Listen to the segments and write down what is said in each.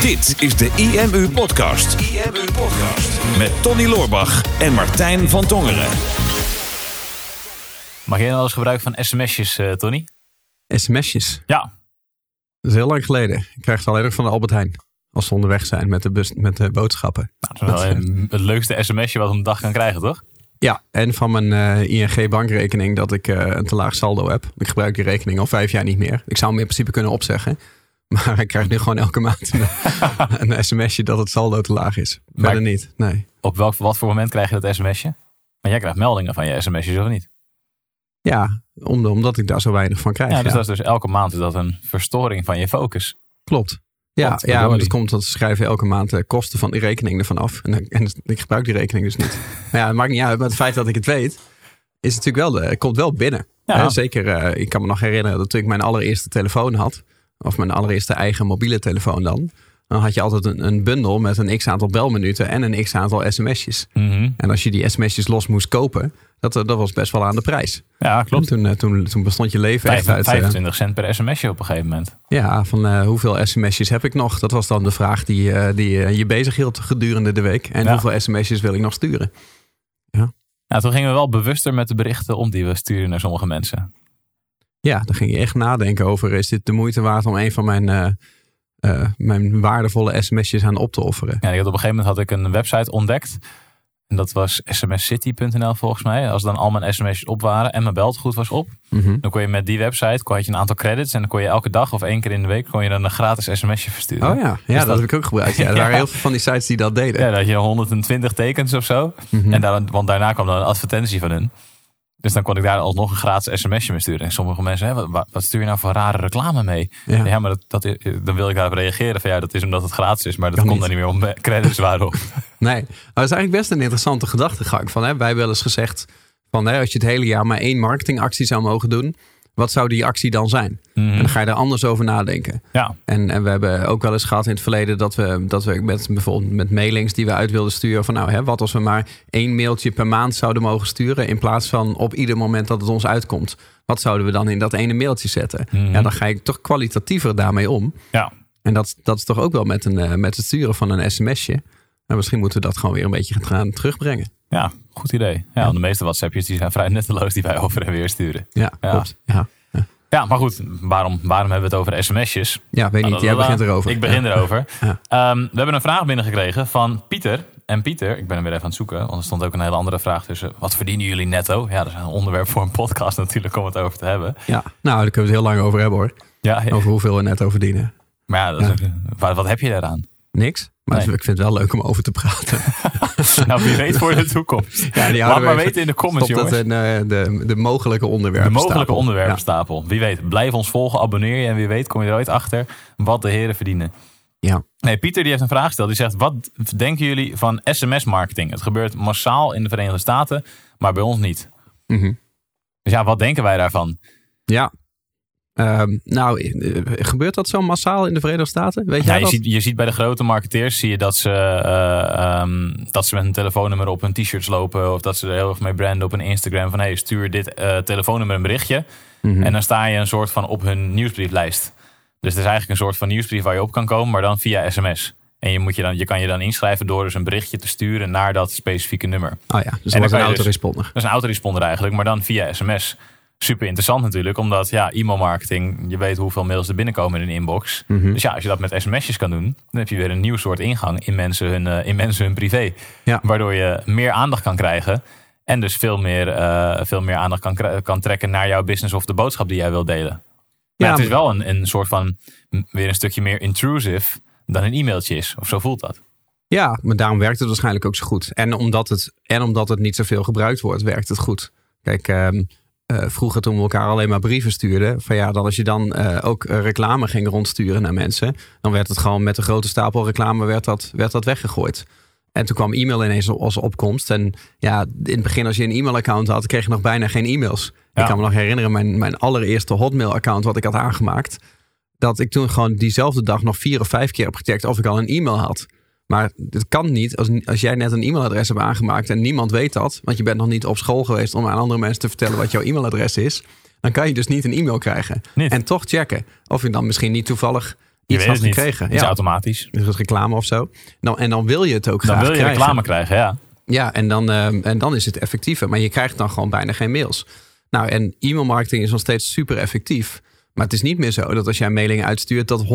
Dit is de IMU Podcast. IMU Podcast. Met Tony Loorbach en Martijn van Tongeren. Mag jij nou eens gebruik van sms'jes, uh, Tony? sms'jes? Ja. Dat is heel lang geleden. Ik krijg het alleen nog van de Albert Heijn. Als ze onderweg zijn met de, bus, met de boodschappen. Nou, dat is wel een, het leukste sms'je wat we een dag kan krijgen, toch? Ja, en van mijn uh, ING bankrekening dat ik uh, een te laag saldo heb. Ik gebruik die rekening al vijf jaar niet meer. Ik zou hem in principe kunnen opzeggen. Maar ik krijg nu gewoon elke maand een, een sms'je dat het saldo te laag is. Verder niet, nee. Op welk, wat voor moment krijg je dat sms'je? Maar jij krijgt meldingen van je sms'jes of niet? Ja, omdat ik daar zo weinig van krijg. Ja, dus dat is dus elke maand is dat een verstoring van je focus. Klopt. Ja, ja maar dat komt dat ze schrijven elke maand de kosten van die rekening ervan af. En, en ik gebruik die rekening dus niet. maar ja, het maakt niet uit. Maar het feit dat ik het weet, is natuurlijk wel, de, het komt wel binnen. Ja. zeker, uh, ik kan me nog herinneren dat ik mijn allereerste telefoon had. Of mijn allereerste eigen mobiele telefoon dan. Dan had je altijd een, een bundel met een x aantal belminuten en een x aantal sms'jes. Mm En als je die sms'jes los moest kopen, dat, dat was best wel aan de prijs. Ja, klopt. toen, toen, toen bestond je leven echt uit... 25 cent per sms'je op een gegeven moment. Ja, van uh, hoeveel sms'jes heb ik nog? Dat was dan de vraag die, uh, die je bezig hield gedurende de week. En ja. hoeveel sms'jes wil ik nog sturen? Ja. ja, toen gingen we wel bewuster met de berichten om die we sturen naar sommige mensen. Ja, dan ging je echt nadenken over: is dit de moeite waard om een van mijn, uh, uh, mijn waardevolle sms'jes aan op te offeren? Ja, op een gegeven moment had ik een website ontdekt. En dat was smscity.nl volgens mij. Als dan al mijn sms'jes op waren en mijn beltegoed was op. Mm -hmm. Dan kon je met die website kon je een aantal credits. En dan kon je elke dag of één keer in de week kon je dan een gratis sms'je versturen. Oh ja, ja dus dat, dat, heb ik ook gebruikt. Ja, er waren heel veel van die sites die dat deden. Ja, dat had je 120 tekens of zo. Mm -hmm. en daar, want daarna kwam dan een advertentie van hun. Dus dan kon ik daar alsnog een gratis sms'je mee sturen. En sommige mensen, hè, wat, wat, stuur je nou voor rare reclame mee? Ja, ja maar dat, dat, dan wil ik daarop reageren van ja, dat is omdat het gratis is. Maar dat, komt dan niet meer om credits waarop. nee, maar dat is eigenlijk best een interessante gedachtegang. Van, hè, wij hebben wel eens gezegd, van, hè, als je het hele jaar maar één marketingactie zou mogen doen. Wat zou die actie dan zijn? Mm -hmm. En dan ga je er anders over nadenken. Ja. En, en we hebben ook wel eens gehad in het verleden dat we, dat we met bijvoorbeeld met mailings die we uit wilden sturen. Van nou, hè, wat als we maar één mailtje per maand zouden mogen sturen. In plaats van op ieder moment dat het ons uitkomt. Wat zouden we dan in dat ene mailtje zetten? Mm -hmm. Ja, dan ga je toch kwalitatiever daarmee om. Ja. En dat, dat is toch ook wel met, een, uh, met het sturen van een sms'je. En misschien moeten we dat gewoon weer een beetje gaan terugbrengen. Ja, goed idee. Ja, ja. de meeste WhatsAppjes die zijn vrij nutteloos die wij over en weer sturen. Ja, ja. klopt. Ja. Ja, maar goed, waarom, waarom hebben we het over sms'jes? Ja, weet niet. Nou, Jij begint erover. Ik begin erover. Um, we hebben een vraag binnengekregen van Pieter. En Pieter, ik ben hem weer even aan het zoeken, want er stond ook een hele andere vraag tussen. Wat verdienen jullie netto? Ja, dat is een onderwerp voor een podcast natuurlijk om het over te hebben. Ja, nou, daar kunnen we het heel lang over hebben hoor. Ja, Over hoeveel we netto verdienen. Maar ja, dat ook, wat, wat heb je daaraan? Niks. Maar nee. ik vind het wel leuk om over te praten. nou, wie weet voor de toekomst. Ja, die Laat maar weten in de comments, jongens. Dat in uh, de, de mogelijke onderwerpen De mogelijke onderwerpenstapel. Ja. Wie weet, blijf ons volgen, abonneer je. En wie weet kom je er ooit achter wat de heren verdienen. Ja. Nee, Pieter die heeft een vraag gesteld. Die zegt, wat denken jullie van sms-marketing? Het gebeurt massaal in de Verenigde Staten, maar bij ons niet. Mm -hmm. Dus ja, wat denken wij daarvan? Ja, Um, nou, gebeurt dat zo massaal in de Verenigde Staten? Weet ja, jij je, dat? ziet, je ziet bij de grote marketeers zie je dat ze, uh, um, dat ze met een telefoonnummer op hun t-shirts lopen. Of dat ze er heel erg mee branden op een Instagram. Van hey, stuur dit uh, telefoonnummer een berichtje. Mhm. Mm -hmm. En dan sta je een soort van op hun nieuwsbrieflijst. Dus het is eigenlijk een soort van nieuwsbrief waar je op kan komen, maar dan via sms. En je, moet je, dan, je kan je dan inschrijven door dus een berichtje te sturen naar dat specifieke nummer. Oh ja, dus dat is een autoresponder. Dus, dat is een autoresponder eigenlijk, maar dan via sms super interessant natuurlijk. Omdat ja, e-mailmarketing, je weet hoeveel mails er binnenkomen in een inbox. Mm -hmm. Dus ja, als je dat met sms'jes kan doen, dan heb je weer een nieuw soort ingang in mensen hun, uh, in mensen hun privé. Ja. Waardoor je meer aandacht kan krijgen. En dus veel meer, uh, veel meer aandacht kan, kan trekken naar jouw business of de boodschap die jij wilt delen. Maar ja, het is wel een, een soort van weer een stukje meer intrusive dan een e-mailtje is. Of zo voelt dat. Ja, maar daarom werkt het waarschijnlijk ook zo goed. En omdat het, en omdat het niet zoveel gebruikt wordt, werkt het goed. Kijk, um, uh, vroeger toen we elkaar alleen maar brieven stuurden. Van ja, dan als je dan uh, ook reclame ging rondsturen naar mensen. Dan werd het gewoon met een grote stapel reclame werd dat, werd dat weggegooid. En toen kwam e-mail ineens als opkomst. En ja, in het begin als je een e-mailaccount had, kreeg je nog bijna geen e-mails. Ja. Ik kan me nog herinneren, mijn, mijn allereerste Hotmail-account wat ik had aangemaakt. Dat ik toen gewoon diezelfde dag nog vier of vijf keer heb gecheckt of ik al een e-mail had. Maar het kan niet als, als jij net een e-mailadres hebt aangemaakt en niemand weet dat. Want je bent nog niet op school geweest om aan andere mensen te vertellen wat jouw e-mailadres is. Dan kan je dus niet een e-mail krijgen. En toch checken of je dan misschien niet toevallig iets had gekregen. ja. automatisch. Dus reclame of zo. Nou, en dan wil je het ook dan graag Dan wil je reclame krijgen, ja. Ja, en dan, uh, en dan is het effectiever. Maar je krijgt dan gewoon bijna geen mails. Nou, en e-mailmarketing is nog steeds super effectief. Maar het is niet meer zo dat als jij mailingen uitstuurt, dat 100%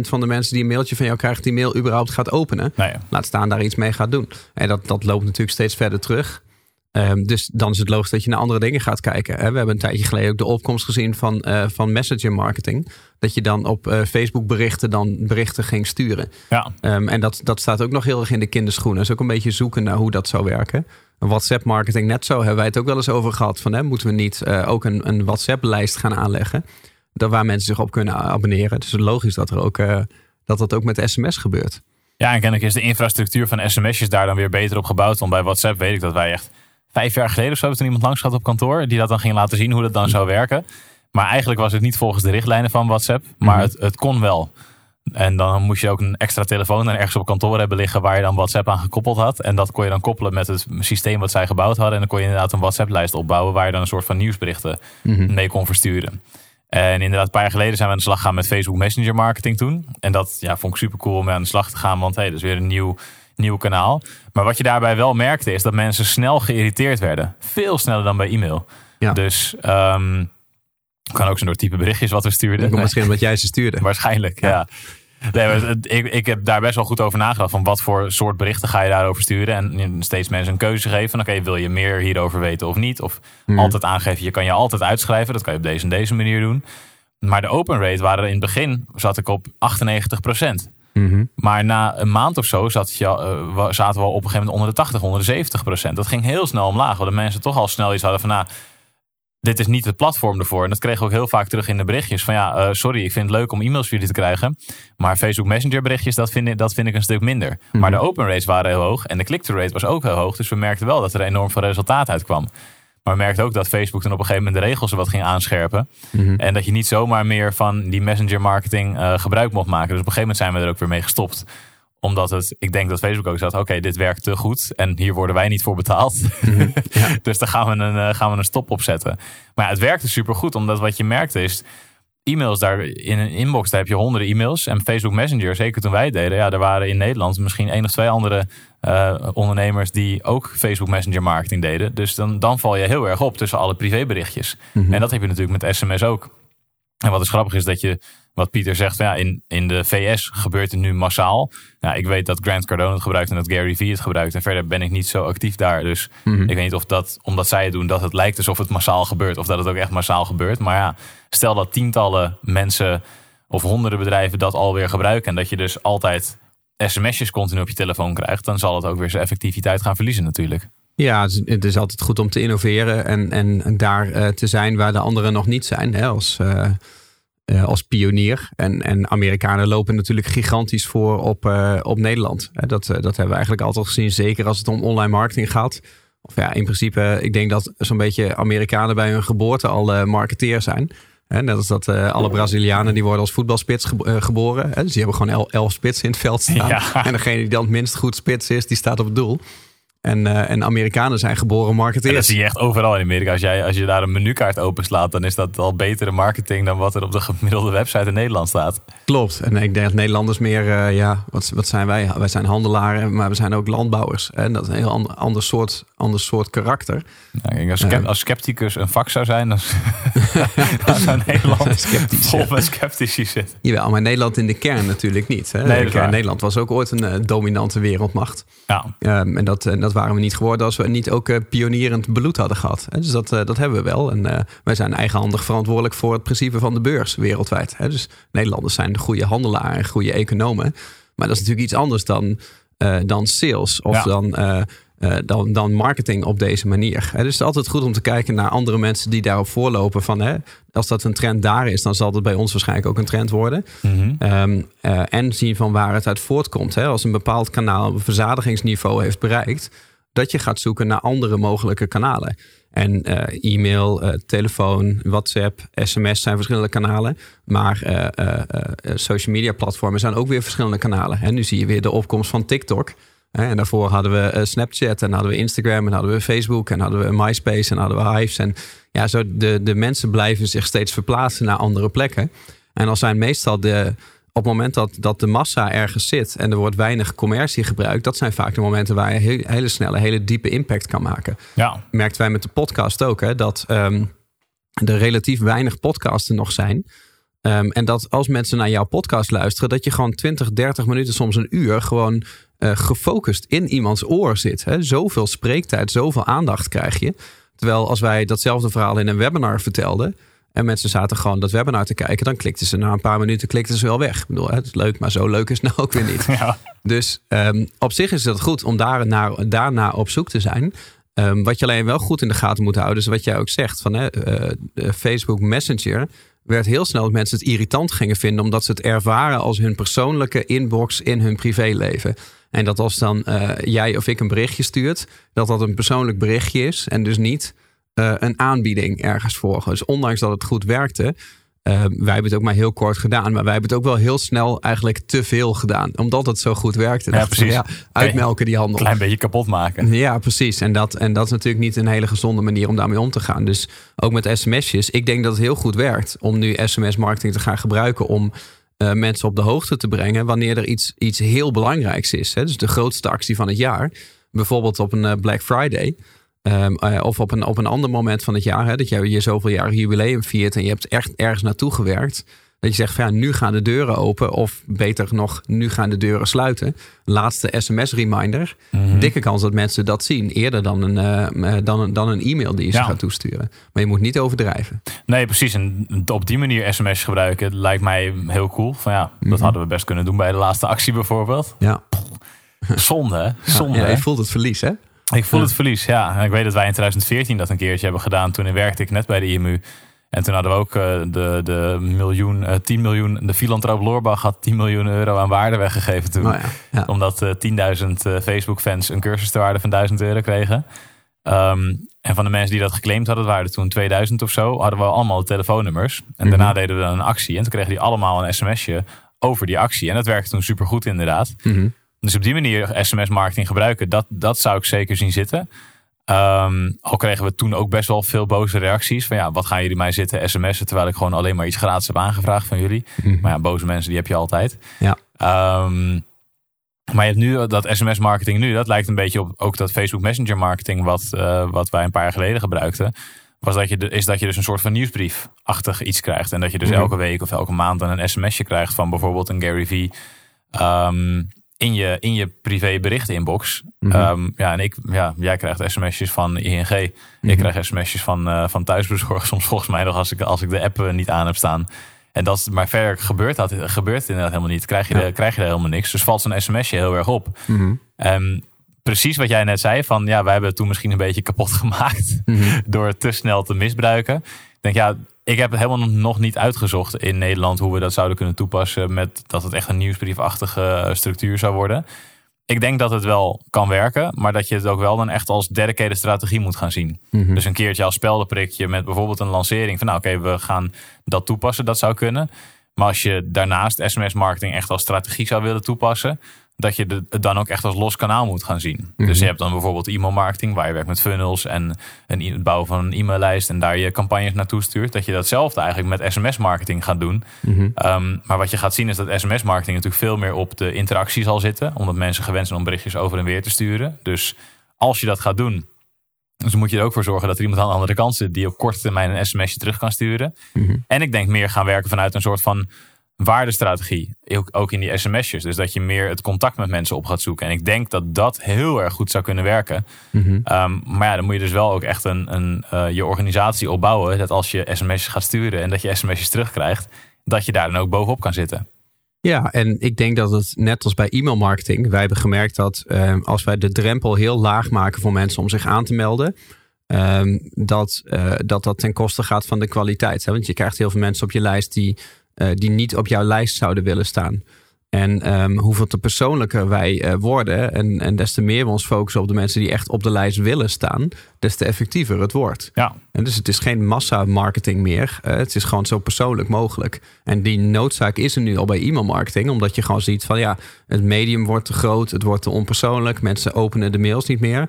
van de mensen die een mailtje van jou krijgt, die mail überhaupt gaat openen. Laat staan daar iets mee gaat doen. En dat, dat loopt natuurlijk steeds verder terug. Um, dus dan is het logisch dat je naar andere dingen gaat kijken. We hebben een tijdje geleden ook de opkomst gezien van, uh, van messenger marketing. Dat je dan op uh, Facebook berichten dan berichten ging sturen. Ja. Um, en dat, dat staat ook nog heel erg in de kinderschoenen. Dus ook een beetje zoeken naar hoe dat zou werken. WhatsApp marketing net zo hebben wij het ook wel eens over gehad. Van, hè, moeten we niet uh, ook een, een WhatsApp lijst gaan aanleggen? Waar mensen zich op kunnen abonneren. Dus het is logisch dat er ook, dat dat ook met sms gebeurt. Ja, en kennelijk is de infrastructuur van sms'jes daar dan weer beter op gebouwd. Want bij WhatsApp weet ik dat wij echt vijf jaar geleden of zo toen iemand langs gehad op kantoor. Die dat dan ging laten zien hoe dat dan zou werken. Maar eigenlijk was het niet volgens de richtlijnen van WhatsApp. Maar mhm. het, het kon wel. En dan moest je ook een extra telefoon en ergens op kantoor hebben liggen waar je dan WhatsApp aan gekoppeld had. En dat kon je dan koppelen met het systeem wat zij gebouwd hadden. En dan kon je inderdaad een WhatsApp-lijst opbouwen waar je dan een soort van nieuwsberichten mhm. mee kon versturen. En inderdaad, een paar jaar geleden zijn we aan de slag gegaan met Facebook Messenger marketing toen. En dat ja, vond ik super cool om mee aan de slag te gaan. Want hey, dat is weer een nieuw nieuw kanaal. Maar wat je daarbij wel merkte is dat mensen snel geïrriteerd werden. Veel sneller dan bij e-mail. Ja. Dus um, kan ook zijn door type berichtjes wat we stuurden. Misschien omdat jij ze stuurde. Waarschijnlijk, ja. Nee, ik, ik heb daar best wel goed over nagedacht. Van wat voor soort berichten ga je daarover sturen? En steeds mensen een keuze geven. Oké, wil je meer hierover weten of niet? Of hmm. altijd aangeven, je kan je altijd uitschrijven. Dat kan je op deze en deze manier doen. Maar de open rate waren in het begin, zat ik op 98 procent. Mhm. Maar na een maand of zo zat je, uh, zaten we op een gegeven moment onder de 80, onder de 70 procent. Dat ging heel snel omlaag. De mensen toch al snel iets hadden van... Nou, dit is niet het platform ervoor. En dat kregen we ook heel vaak terug in de berichtjes. Van ja, uh, sorry, ik vind het leuk om e-mails voor jullie te krijgen. Maar Facebook Messenger berichtjes, dat vind ik, dat vind ik een stuk minder. Maar mhm. de open rates waren heel hoog. En de click-through rate was ook heel hoog. Dus we merkten wel dat er enorm veel resultaat uitkwam. Maar we merkten ook dat Facebook dan op een gegeven moment de regels wat ging aanscherpen. Mhm. En dat je niet zomaar meer van die messenger marketing uh, gebruik mocht maken. Dus op een gegeven moment zijn we er ook weer mee gestopt omdat het, ik denk dat Facebook ook zegt, oké, dit werkt te goed en hier worden wij niet voor betaald. Mhm. ja. dus daar gaan we, een, uh, gaan we een stop op zetten. Maar ja, het werkte super goed, omdat wat je merkte is, e-mails daar in een inbox, daar heb je honderden e-mails. En Facebook Messenger, zeker toen wij het deden, ja, er waren in Nederland misschien één of twee andere uh, ondernemers die ook Facebook Messenger marketing deden. Dus dan, dan val je heel erg op tussen alle privéberichtjes. Mm En dat heb je natuurlijk met sms ook. En wat is grappig is dat je, wat Pieter zegt, ja, in, in de VS gebeurt het nu massaal. Nou, ik weet dat Grant Cardone het gebruikt en dat Gary Vee het gebruikt. En verder ben ik niet zo actief daar. Dus mhm. ik weet niet of dat, omdat zij het doen, dat het lijkt alsof het massaal gebeurt. Of dat het ook echt massaal gebeurt. Maar ja, stel dat tientallen mensen of honderden bedrijven dat alweer gebruiken. En dat je dus altijd sms'jes continu op je telefoon krijgt. Dan zal het ook weer zijn effectiviteit gaan verliezen natuurlijk. Ja, het is altijd goed om te innoveren en, en daar uh, te zijn waar de anderen nog niet zijn. Hè, als, uh, uh, als pionier. En, en Amerikanen lopen natuurlijk gigantisch voor op, op Nederland. Dat, dat hebben we eigenlijk altijd gezien. Zeker als het om online marketing gaat. Of ja, in principe, ik denk dat zo'n beetje Amerikanen bij hun geboorte al marketeer zijn. Net als dat alle Brazilianen die worden als voetbalspits geboren. Dus die hebben gewoon elf, elf spitsen in het veld staan. En degene die dan het minst goed spits is, die staat op het doel. En, uh, en Amerikanen zijn geboren marketeers. dat zie je echt overal in Amerika. Als, jij, als je daar een menukaart openslaat, dan is dat al betere marketing dan wat er op de gemiddelde website in Nederland staat. Klopt. En ik denk dat Nederlanders meer, uh, ja, wat, wat zijn wij? Wij zijn handelaren, maar we zijn ook landbouwers. En dat is een heel ander, ander, soort, ander soort karakter. Nou, als, als scepticus een vak zou zijn, dan, dan zou Nederland vol met sceptici zitten. Jawel, maar Nederland in de kern natuurlijk niet. Hè? Nee, Nederland was ook ooit een dominante wereldmacht. Ja. Um, en dat, en dat waren we niet geworden als we niet ook uh, pionierend bloed hadden gehad. Dus dat, uh, dat hebben we wel. En uh, wij zijn eigenhandig verantwoordelijk voor het principe van de beurs wereldwijd. Dus Nederlanders zijn de goede handelaren en goede economen. Maar dat is natuurlijk iets anders dan, dan sales of dan uh, dan, dan marketing op deze manier. Dus het is altijd goed om te kijken naar andere mensen die daarop voorlopen. Van, hè, als dat een trend daar is, dan zal dat bij ons waarschijnlijk ook een trend worden. Mm -hmm. uh, en zien van waar het uit voortkomt. Hè. Als een bepaald kanaal een verzadigingsniveau heeft bereikt, dat je gaat zoeken naar andere mogelijke kanalen. En uh, e-mail, telefoon, WhatsApp, sms zijn verschillende kanalen. Maar social media platformen zijn ook weer verschillende kanalen. En nu zie je weer de opkomst van TikTok. En daarvoor hadden we eh, Snapchat en hadden we Instagram en hadden we Facebook en hadden we MySpace en hadden we Hives. En ja, zo de, de mensen blijven zich steeds verplaatsen naar andere plekken. En dan zijn meestal de, op het moment dat, dat de massa ergens zit en er wordt weinig commercie gebruikt, dat zijn vaak de momenten waar je heel, hele snelle, hele diepe impact kan maken. Ja. Merkten wij met de podcast ook, hè, dat um, er relatief weinig podcasten nog zijn. Um, en dat als mensen naar jouw podcast luisteren, dat je gewoon 20, 30 minuten, soms een uur, gewoon uh, gefocust in iemands oor zit. Hè. Zoveel spreektijd, zoveel aandacht krijg je. Terwijl als wij datzelfde verhaal in een webinar vertelden, en mensen zaten gewoon dat webinar te kijken. Dan klikten ze na een paar minuten klikten ze wel weg. Ik bedoel, het is leuk, maar zo leuk is het nou ook weer niet. Ja. Dus um, op zich is het goed om daar naar, daarna op zoek te zijn. Um, wat je alleen wel goed in de gaten moet houden, is wat jij ook zegt. Van, hè, uh, Facebook Messenger werd heel snel dat mensen het irritant gingen vinden. Omdat ze het ervaren als hun persoonlijke inbox in hun privéleven. En dat als dan uh, jij of ik een berichtje stuurt, dat dat een persoonlijk berichtje is. En dus niet uh, een aanbieding ergens voor. Dus ondanks dat het goed werkte, uh, wij hebben het ook maar heel kort gedaan. Maar wij hebben het ook wel heel snel eigenlijk te veel gedaan. Omdat het zo goed werkte. Ja, precies. ja, uitmelken die handel. Een klein beetje kapot maken. Ja, precies. En dat, en dat is natuurlijk niet een hele gezonde manier om daarmee om te gaan. Dus ook met sms'jes. Ik denk dat het heel goed werkt om nu sms-marketing te gaan gebruiken om uh, mensen op de hoogte te brengen wanneer er iets, iets heel belangrijks is. Hè? Dus de grootste actie van het jaar. Bijvoorbeeld op een Black Friday. Um, uh, of op een, op een ander moment van het jaar, hè, dat je je zoveel jaar jubileum viert en je hebt echt ergens naartoe gewerkt. Dat je zegt van ja, nu gaan de deuren open. Of beter nog, nu gaan de deuren sluiten. Laatste sms-reminder. Mm-hmm. Dikke kans dat mensen dat zien. Eerder dan een, uh, dan een, dan een e-mail die je ja. ze gaat toesturen. Maar je moet niet overdrijven. Nee, precies. En op die manier sms gebruiken lijkt mij heel cool. Van ja, dat hadden we best kunnen doen bij de laatste actie bijvoorbeeld. Ja. Zonde, hè? Zonde. Ja, je voelt het verlies, hè? Ik voel het verlies, ja. En ik weet dat wij in 2014 dat een keertje hebben gedaan. Toen werkte ik net bij de IMU. En toen hadden we ook uh, de, de miljoen, uh, 10 miljoen, de filantroop Loorbach had 10 miljoen euro aan waarde weggegeven toen. Oh ja, ja. Omdat uh, 10.000 Facebook-fans een cursus te waarde van 1000 euro kregen. Um, en van de mensen die dat geclaimd hadden, waren er toen 2000 of zo, hadden we allemaal telefoonnummers. En mm-hmm. daarna deden we dan een actie. En toen kregen die allemaal een sms'je over die actie. En dat werkte toen supergoed inderdaad. Mm-hmm. Dus op die manier sms-marketing gebruiken, dat, dat zou ik zeker zien zitten. Um, al kregen we toen ook best wel veel boze reacties. Van ja, wat gaan jullie mij zitten sms'en terwijl ik gewoon alleen maar iets gratis heb aangevraagd van jullie. Mhm. Maar ja, boze mensen die heb je altijd. Ja. Um, maar je hebt nu dat sms-marketing nu, dat lijkt een beetje op ook dat Facebook Messenger marketing wat, uh, wat wij een paar jaar geleden gebruikten. Was dat je de, is dat je dus een soort van nieuwsbrief-achtig iets krijgt. En dat je dus Mhm. elke week of elke maand dan een sms'je krijgt van bijvoorbeeld een Gary V. Um, in je, in je privé berichteninbox. Mhm. Um, ja, en ik, ja, jij krijgt sms'jes van ING. Ik Mhm. krijg sms'jes van, uh, van thuisbezorgd. Soms volgens mij nog als ik, als ik de app uh, niet aan heb staan. En dat, maar verder gebeurt dat gebeurt inderdaad helemaal niet. Krijg je, Ja. de, krijg je er helemaal niks. Dus valt zo'n sms'je heel erg op. Um, precies wat jij net zei. Van ja, wij hebben het toen misschien een beetje kapot gemaakt. Mhm. Door het te snel te misbruiken. Ik denk ja, ik heb het helemaal nog niet uitgezocht in Nederland hoe we dat zouden kunnen toepassen met dat het echt een nieuwsbriefachtige structuur zou worden. Ik denk dat het wel kan werken, maar dat je het ook wel dan echt als dedicated strategie moet gaan zien. Mhm. Dus een keertje als speldenprikje met bijvoorbeeld een lancering van nou oké, we gaan dat toepassen, dat zou kunnen. Maar als je daarnaast sms-marketing echt als strategie zou willen toepassen, dat je het dan ook echt als los kanaal moet gaan zien. Mhm. Dus je hebt dan bijvoorbeeld e-mailmarketing, waar je werkt met funnels en een, e- het bouwen van een e-maillijst en daar je campagnes naartoe stuurt. Dat je datzelfde eigenlijk met sms-marketing gaat doen. Mhm. Um, maar wat je gaat zien is dat sms-marketing natuurlijk veel meer op de interactie zal zitten. Omdat mensen gewend zijn om berichtjes over en weer te sturen. Dus als je dat gaat doen, dus moet je er ook voor zorgen dat er iemand aan de andere kant zit die op korte termijn een sms'je terug kan sturen. Mhm. En ik denk meer gaan werken vanuit een soort van waardestrategie. Ook, in die sms'jes. Dus dat je meer het contact met mensen op gaat zoeken. En ik denk dat dat heel erg goed zou kunnen werken. Mhm. Ehm, maar ja, dan moet je dus wel ook echt een, een, eh, je organisatie opbouwen. Dat als je sms'jes gaat sturen en dat je sms'jes terugkrijgt, dat je daar dan ook bovenop kan zitten. Ja, en ik denk dat het net als bij e-mailmarketing, wij hebben gemerkt dat eh, als wij de drempel heel laag maken voor mensen om zich aan te melden, ehm, dat, eh, dat dat ten koste gaat van de kwaliteit. Hè? Want je krijgt heel veel mensen op je lijst die, die niet op jouw lijst zouden willen staan. En ehm, hoeveel te persoonlijker wij eh, worden en, en des te meer we ons focussen op de mensen die echt op de lijst willen staan, des te effectiever het wordt. Ja, En dus het is geen massa-marketing meer. Eh, het is gewoon zo persoonlijk mogelijk. En die noodzaak is er nu al bij e-mailmarketing. Omdat je gewoon ziet van ja, het medium wordt te groot. Het wordt te onpersoonlijk. Mensen openen de mails niet meer.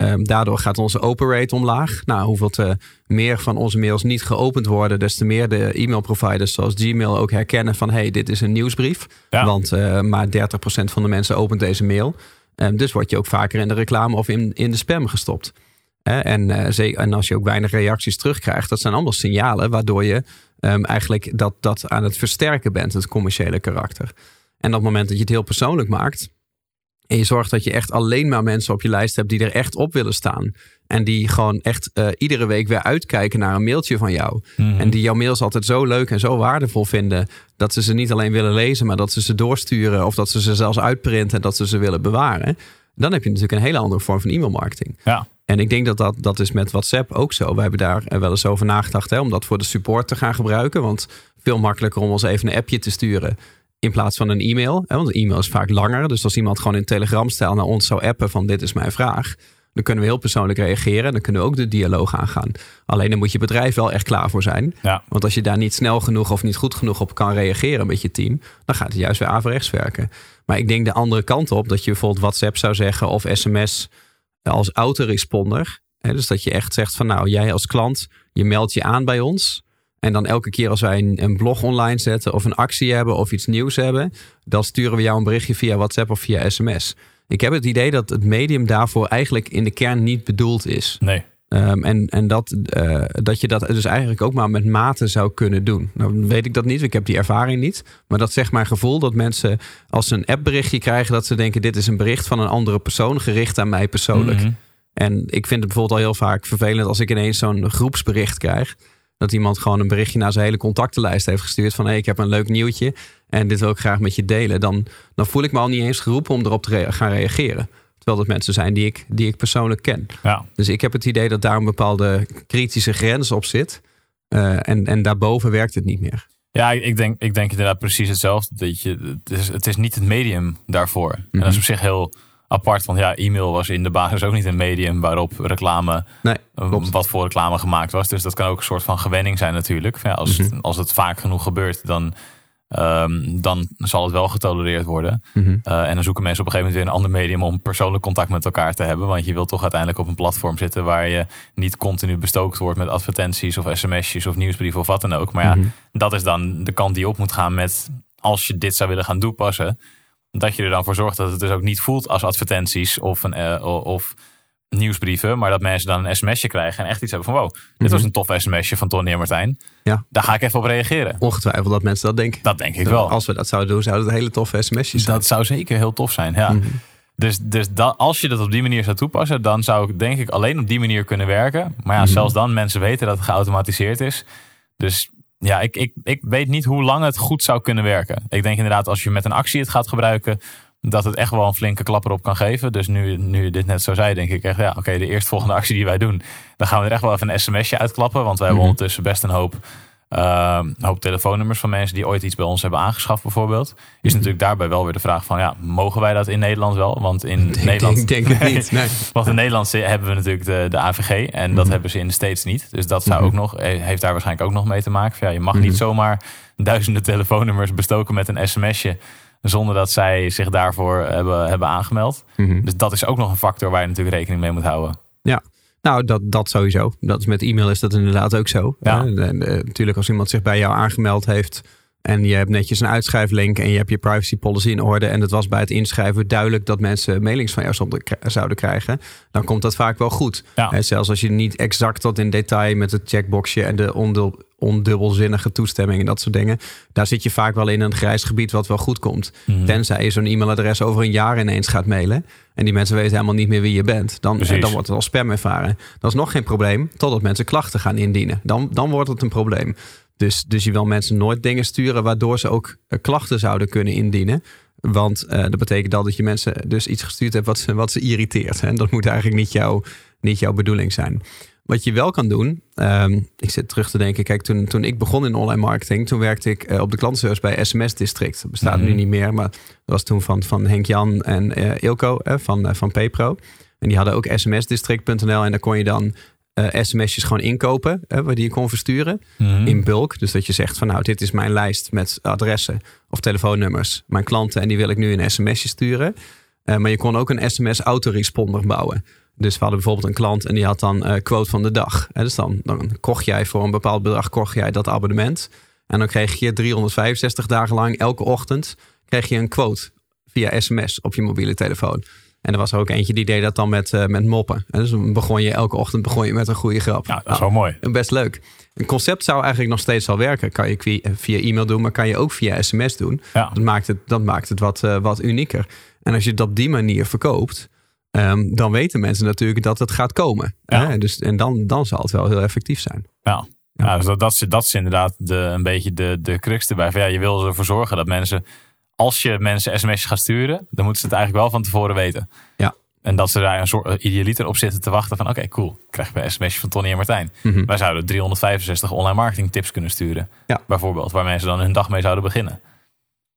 Ehm, daardoor gaat onze open rate omlaag. Nou, hoeveel te meer van onze mails niet geopend worden, des te meer de e-mailproviders zoals Gmail ook herkennen van hey, dit is een nieuwsbrief. Want uh, maar 30% van de mensen opent deze mail. Um, dus word je ook vaker in de reclame of in, in de spam gestopt. en, uh, en als je ook weinig reacties terugkrijgt, dat zijn allemaal signalen waardoor je um, eigenlijk dat, dat aan het versterken bent, het commerciële karakter. En op het moment dat je het heel persoonlijk maakt, en je zorgt dat je echt alleen maar mensen op je lijst hebt die er echt op willen staan. En die gewoon echt uh, iedere week weer uitkijken naar een mailtje van jou. Mhm. En die jouw mails altijd zo leuk en zo waardevol vinden. Dat ze ze niet alleen willen lezen, maar dat ze ze doorsturen. Of dat ze ze zelfs uitprinten en dat ze ze willen bewaren. Dan heb je natuurlijk een hele andere vorm van e-mailmarketing. Ja. En ik denk dat, dat dat is met WhatsApp ook zo. We hebben daar wel eens over nagedacht hè, om dat voor de support te gaan gebruiken. Want veel makkelijker om ons even een appje te sturen in plaats van een e-mail. Want een e-mail is vaak langer. Dus als iemand gewoon in Telegram-stijl naar ons zou appen van dit is mijn vraag. Dan kunnen we heel persoonlijk reageren. Dan kunnen we ook de dialoog aangaan. Alleen dan moet je bedrijf wel echt klaar voor zijn. Ja. Want als je daar niet snel genoeg of niet goed genoeg op kan reageren met je team, dan gaat het juist weer averechts werken. Maar ik denk de andere kant op, dat je bijvoorbeeld WhatsApp zou zeggen of sms als autoresponder. Dus dat je echt zegt van nou, jij als klant, je meldt je aan bij ons. En dan elke keer als wij een, een, blog online zetten of een actie hebben of iets nieuws hebben, dan sturen we jou een berichtje via WhatsApp of via sms. Ik heb het idee dat het medium daarvoor eigenlijk in de kern niet bedoeld is. Nee. Um, en en dat, uh, dat je dat dus eigenlijk ook maar met mate zou kunnen doen. Nou weet ik dat niet, ik heb die ervaring niet. Maar dat zegt mijn gevoel dat mensen als ze een appberichtje krijgen... dat ze denken dit is een bericht van een andere persoon gericht aan mij persoonlijk. Mm -hmm. En ik vind het bijvoorbeeld al heel vaak vervelend als ik ineens zo'n groepsbericht krijg... Dat iemand gewoon een berichtje naar zijn hele contactenlijst heeft gestuurd. Van hé, hey, ik heb een leuk nieuwtje en dit wil ik graag met je delen. Dan, dan voel ik me al niet eens geroepen om erop te gaan reageren. Terwijl dat mensen zijn die ik, die ik persoonlijk ken. Ja. Dus ik heb het idee dat daar een bepaalde kritische grens op zit. Uh, en, en daarboven werkt het niet meer. Ja, ik denk, ik denk inderdaad precies hetzelfde. Dat je, het, is, het is niet het medium daarvoor. Mm -hmm. En dat is op zich heel apart. Want ja, e-mail was in de basis ook niet een medium waarop reclame, nee, wat voor reclame gemaakt was. Dus dat kan ook een soort van gewenning zijn natuurlijk. Ja, als, Mhm. het, als het vaak genoeg gebeurt, dan, um, dan zal het wel getolereerd worden. Mhm. Uh, en dan zoeken mensen op een gegeven moment weer een ander medium om persoonlijk contact met elkaar te hebben. Want je wilt toch uiteindelijk op een platform zitten waar je niet continu bestookt wordt met advertenties of sms'jes of nieuwsbrieven of wat dan ook. Maar ja, Mhm. dat is dan de kant die op moet gaan met als je dit zou willen gaan toepassen dat je er dan voor zorgt dat het dus ook niet voelt als advertenties of, een, uh, of nieuwsbrieven, maar dat mensen dan een sms'je krijgen en echt iets hebben van wow, dit Mhm. was een tof sms'je van Tony en Martijn. Ja. Daar ga ik even op reageren. Ongetwijfeld dat mensen dat denken. Dat denk ik wel. Als we dat zouden doen, zouden het hele toffe sms'jes zijn. Dat zou zeker heel tof zijn, ja. Mhm. Dus, dus dat, als je dat op die manier zou toepassen, dan zou ik denk ik alleen op die manier kunnen werken. Maar ja, Mhm. zelfs dan, mensen weten dat het geautomatiseerd is. Dus ja, ik, ik, ik weet niet hoe lang het goed zou kunnen werken. Ik denk inderdaad, als je met een actie het gaat gebruiken, dat het echt wel een flinke klapper op kan geven. Dus nu, nu je dit net zo zei, denk ik echt, ja, oké, de eerstvolgende actie die wij doen, dan gaan we er echt wel even een sms'je uitklappen. Want wij hebben Mhm. ondertussen best een hoop, een hoop telefoonnummers van mensen die ooit iets bij ons hebben aangeschaft, bijvoorbeeld. Is natuurlijk daarbij wel weer de vraag van, ja, mogen wij dat in Nederland wel? Want in Ik Nederland. denk, denk het niet. Nee. Want in Nederland hebben we natuurlijk de, de AVG en dat Mhm. hebben ze in de States niet. Dus dat zou Mhm. ook nog, heeft daar waarschijnlijk ook nog mee te maken. Van, ja, je mag Mhm. niet zomaar duizenden telefoonnummers bestoken met een sms'je. Zonder dat zij zich daarvoor hebben, hebben aangemeld. Mhm. Dus dat is ook nog een factor waar je natuurlijk rekening mee moet houden. Nou, dat, dat sowieso. Dat is met e-mail is dat inderdaad ook zo. Ja. En, uh, natuurlijk, als iemand zich bij jou aangemeld heeft. En je hebt netjes een uitschrijflink en je hebt je privacy policy in orde. En het was bij het inschrijven duidelijk dat mensen mailings van jou zouden krijgen. Dan komt dat vaak wel goed. Ja. En zelfs als je niet exact tot in detail met het checkboxje en de ondul, ondubbelzinnige toestemming en dat soort dingen. Daar zit je vaak wel in een grijs gebied wat wel goed komt. Mhm. Tenzij je zo'n e-mailadres over een jaar ineens gaat mailen. En die mensen weten helemaal niet meer wie je bent. Dan, Precies. dan wordt het als spam ervaren. Dat is nog geen probleem. Totdat mensen klachten gaan indienen. Dan, dan wordt het een probleem. Dus, dus je wil mensen nooit dingen sturen waardoor ze ook eh, klachten zouden kunnen indienen. Want uh, dat betekent dan dat je mensen dus iets gestuurd hebt wat ze, wat ze irriteert. En dat moet eigenlijk niet, jou, niet jouw bedoeling zijn. Wat je wel kan doen, um, ik zit terug te denken, kijk, toen, toen ik begon in online marketing, toen werkte ik uh, op de klantenservice bij SMS District. Dat bestaat Mhm. nu niet meer, maar dat was toen van, van Henk Jan en uh, Ilko uh, van, van Pepro. En die hadden ook smsdistrict.nl en daar kon je dan sms'jes gewoon inkopen, waar die je kon versturen Mhm. in bulk. Dus dat je zegt van nou, dit is mijn lijst met adressen of telefoonnummers, mijn klanten en die wil ik nu een sms'je sturen. Maar je kon ook een sms autoresponder bouwen. Dus we hadden bijvoorbeeld een klant en die had dan uh, quote van de dag. Hè, dus dan, dan kocht jij voor een bepaald bedrag kocht jij dat abonnement. En dan kreeg je 365 dagen lang elke ochtend kreeg je een quote via sms op je mobiele telefoon. En er was er ook eentje die deed dat dan met, uh, met moppen. En dus dan begon je elke ochtend begon je met een goede grap. Ja, dat is wel mooi. Best leuk. Een concept zou eigenlijk nog steeds wel werken. Kan je via e-mail doen, maar kan je ook via sms doen. Ja. Dat maakt het, dat maakt het wat, uh, wat unieker. En als je het op die manier verkoopt, um, dan weten mensen natuurlijk dat het gaat komen. Ja. Hè? Dus, en dan, dan zal het wel heel effectief zijn. Ja. Ja, dus dat, dat, is, dat is inderdaad de, een beetje de, de crux erbij. Van, ja, je wil ervoor zorgen dat mensen, als je mensen sms'jes gaat sturen, dan moeten ze het eigenlijk wel van tevoren weten. Ja. En dat ze daar een soort idealiter op zitten te wachten van oké, cool, krijg ik een sms'je van Tony en Martijn. Mhm. Wij zouden 365 online marketing tips kunnen sturen. Ja. Bijvoorbeeld, waar mensen dan hun dag mee zouden beginnen.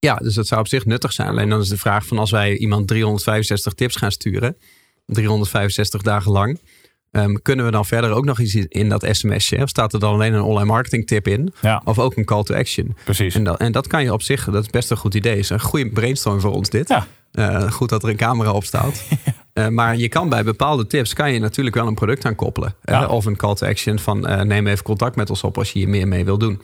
Ja, dus dat zou op zich nuttig zijn. Alleen dan is de vraag van als wij iemand 365 tips gaan sturen, 365 dagen lang, um, kunnen we dan verder ook nog iets in dat sms'je? Of staat er dan alleen een online marketing tip in? Ja. Of ook een call to action? Precies. En dat, en dat kan je op zich, dat is best een goed idee. is een goede brainstorm voor ons dit. Ja. Uh, goed dat er een camera op staat. uh, maar je kan bij bepaalde tips kan je natuurlijk wel een product aan koppelen. Ja. Uh, of een call to action van uh, neem even contact met ons op als je hier meer mee wil doen.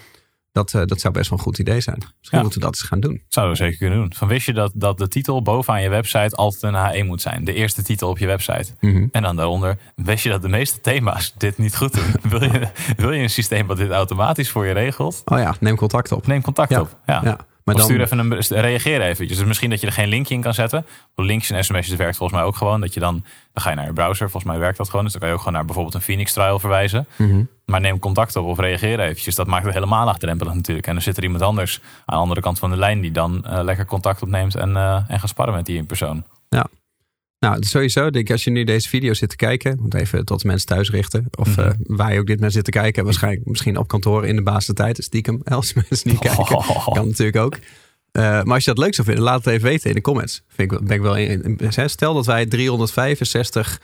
Dat, uh, dat zou best wel een goed idee zijn. Misschien Ja. moeten we dat eens gaan doen. Zouden we zeker kunnen doen. Van wist je dat, dat de titel bovenaan je website altijd een H1 moet zijn? De eerste titel op je website. Mhm. En dan daaronder, wist je dat de meeste thema's dit niet goed doen? wil, je, wil je een systeem wat dit automatisch voor je regelt? Oh ja, neem contact op. Neem contact Ja. op. Ja. Ja. Maar dan, stuur even een, reageer eventjes. Dus misschien dat je er geen linkje in kan zetten. Linkjes en sms'jes werkt volgens mij ook gewoon. Dat je dan, dan ga je naar je browser. Volgens mij werkt dat gewoon. Dus dan kan je ook gewoon naar bijvoorbeeld een Phoenix trial verwijzen. Mhm. Maar neem contact op of reageer eventjes. Dat maakt het helemaal laagdrempelig natuurlijk. En dan zit er iemand anders aan de andere kant van de lijn... die dan eh, lekker contact opneemt en, eh, en gaat sparren met die in persoon. Nou, sowieso, denk ik, als je nu deze video zit te kijken, want even tot de mensen thuis richten, of Mhm. eh, waar je ook dit naar zit te kijken, waarschijnlijk misschien op kantoor in de baasde tijd, stiekem, als mensen niet kijken, kan natuurlijk ook. Eh, maar als je dat leuk zou vinden, laat het even weten in de comments. Vind ik, ben ik wel in, in- stel dat wij 365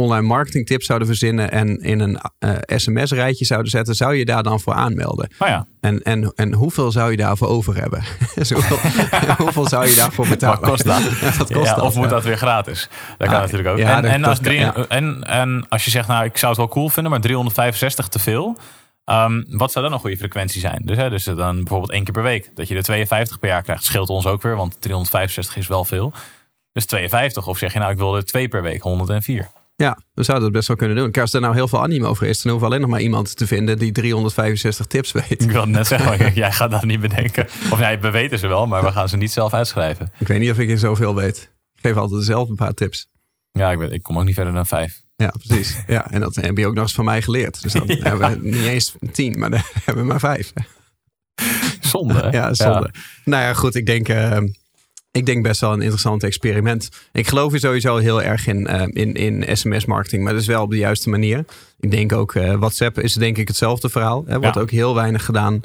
online marketing tips zouden verzinnen en in een eh, sms-rijtje zouden zetten, zou je daar dan voor aanmelden? Nou ja, En, en, en hoeveel zou je daarvoor over hebben? Hoeveel, hoeveel zou je daarvoor betalen? wat kost dat? Ja, wat kost Ja, dat? of moet dat weer gratis? Dat kan Ah, natuurlijk ook. en, en, als drie- en, en als je zegt, nou, ik zou het wel cool vinden, maar 365 te veel. Ehm, wat zou dan een goede frequentie zijn? Dus, hè, dus dan bijvoorbeeld één keer per week. Dat je er 52 per jaar krijgt. Scheelt ons ook weer, want 365 is wel veel. Dus 52. Of zeg je nou, ik wil er twee per week, 104. Ja, we zouden dat best wel kunnen doen. Kijk, Als er nou heel veel animo over is, dan hoeven we alleen nog maar iemand te vinden die 365 tips weet. Ik wilde net zeggen, jij gaat dat niet bedenken. Of nee, we weten ze wel, maar we gaan ze niet zelf uitschrijven. Ik weet niet of ik er zoveel weet. Ik geef altijd dezelfde paar tips. Ja, ik, weet, ik kom ook niet verder dan vijf. Ja, precies. Ja, en dat heb je ook nog eens van mij geleerd. Dus dan Ja. hebben we niet eens tien, maar dan hebben we maar vijf. Zonde. hè? Ja, zonde. Nou ja, goed. Ik denk, eh, ik denk best wel een interessant experiment. Ik geloof er sowieso heel erg in, eh, in, in sms-marketing, maar dat is wel op de juiste manier. Ik denk ook, eh, WhatsApp is denk ik hetzelfde verhaal. Er wordt Ja. ook heel weinig gedaan.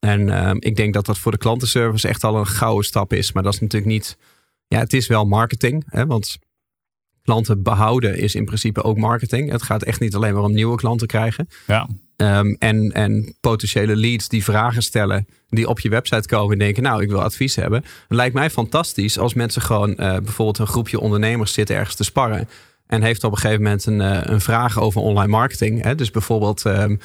En eh, ik denk dat dat voor de klantenservice echt al een gouden stap is. Maar dat is natuurlijk niet... Ja, het is wel marketing. Hè, want klanten behouden is in principe ook marketing. Het gaat echt niet alleen maar om nieuwe klanten krijgen. Ja. Ehm, en, en potentiële leads die vragen stellen, die op je website komen en denken, nou, ik wil advies hebben. Het lijkt mij fantastisch als mensen gewoon eh, bijvoorbeeld een groepje ondernemers zitten ergens te sparren. En heeft op een gegeven moment een, eh, een vraag over online marketing. Hè? Dus bijvoorbeeld, ehm,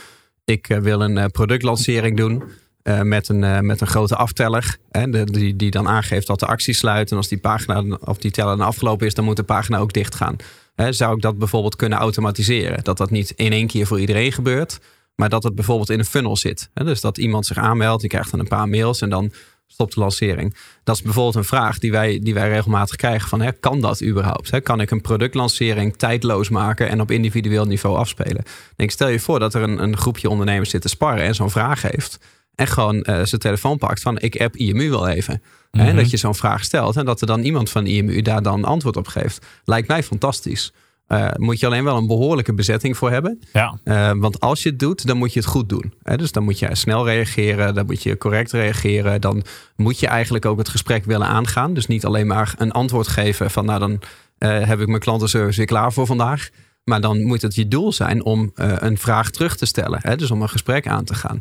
ik eh, wil een productlancering doen. Eh, met, een, eh, met een grote afteller. Hè, de- die, die dan aangeeft dat de actie sluit. En als die pagina of die teller dan afgelopen is, dan moet de pagina ook dicht gaan. Hè, zou ik dat bijvoorbeeld kunnen automatiseren? Dat dat niet in één keer voor iedereen gebeurt. Maar dat het bijvoorbeeld in een funnel zit. Hè? Dus dat iemand zich aanmeldt, die krijgt dan een paar mails en dan stopt de lancering. Dat is bijvoorbeeld een vraag die wij, die wij regelmatig krijgen van hè, kan dat überhaupt? Hè? Kan ik een productlancering tijdloos maken en op individueel niveau afspelen? Denk, stel je voor dat er een, een groepje ondernemers zit te sparren en zo'n vraag heeft. En gewoon eh, zijn telefoon pakt van ik app IMU wel even. En Mhm. dat je zo'n vraag stelt en dat er dan iemand van IMU daar dan antwoord op geeft. Lijkt mij fantastisch. Eh, moet je alleen wel een behoorlijke bezetting voor hebben. Ja. Eh, want als je het doet, dan moet je het goed doen. Hè? Dus dan moet je snel reageren, dan moet je correct reageren. Dan moet je eigenlijk ook het gesprek willen aangaan. Dus niet alleen maar een antwoord geven van nou dan heb ik mijn klantenservice weer klaar voor vandaag. Maar dan moet het je doel zijn om een vraag terug te stellen. Hè? Dus om een gesprek aan te gaan.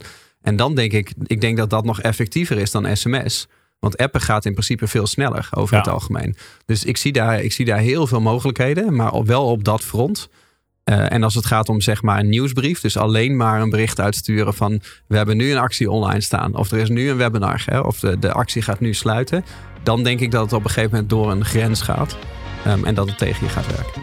En dan denk ik, ik denk dat dat nog effectiever is dan sms. Want appen gaat in principe veel sneller over Ja. het algemeen. Dus ik zie, daar, ik zie daar heel veel mogelijkheden, maar wel op dat front. Eh, en als het gaat om zeg maar een nieuwsbrief, dus alleen maar een bericht uitsturen van we hebben nu een actie online staan, of er is nu een webinar, hè, of de, de actie gaat nu sluiten, dan denk ik dat het op een gegeven moment door een grens gaat ehm, en dat het tegen je gaat werken.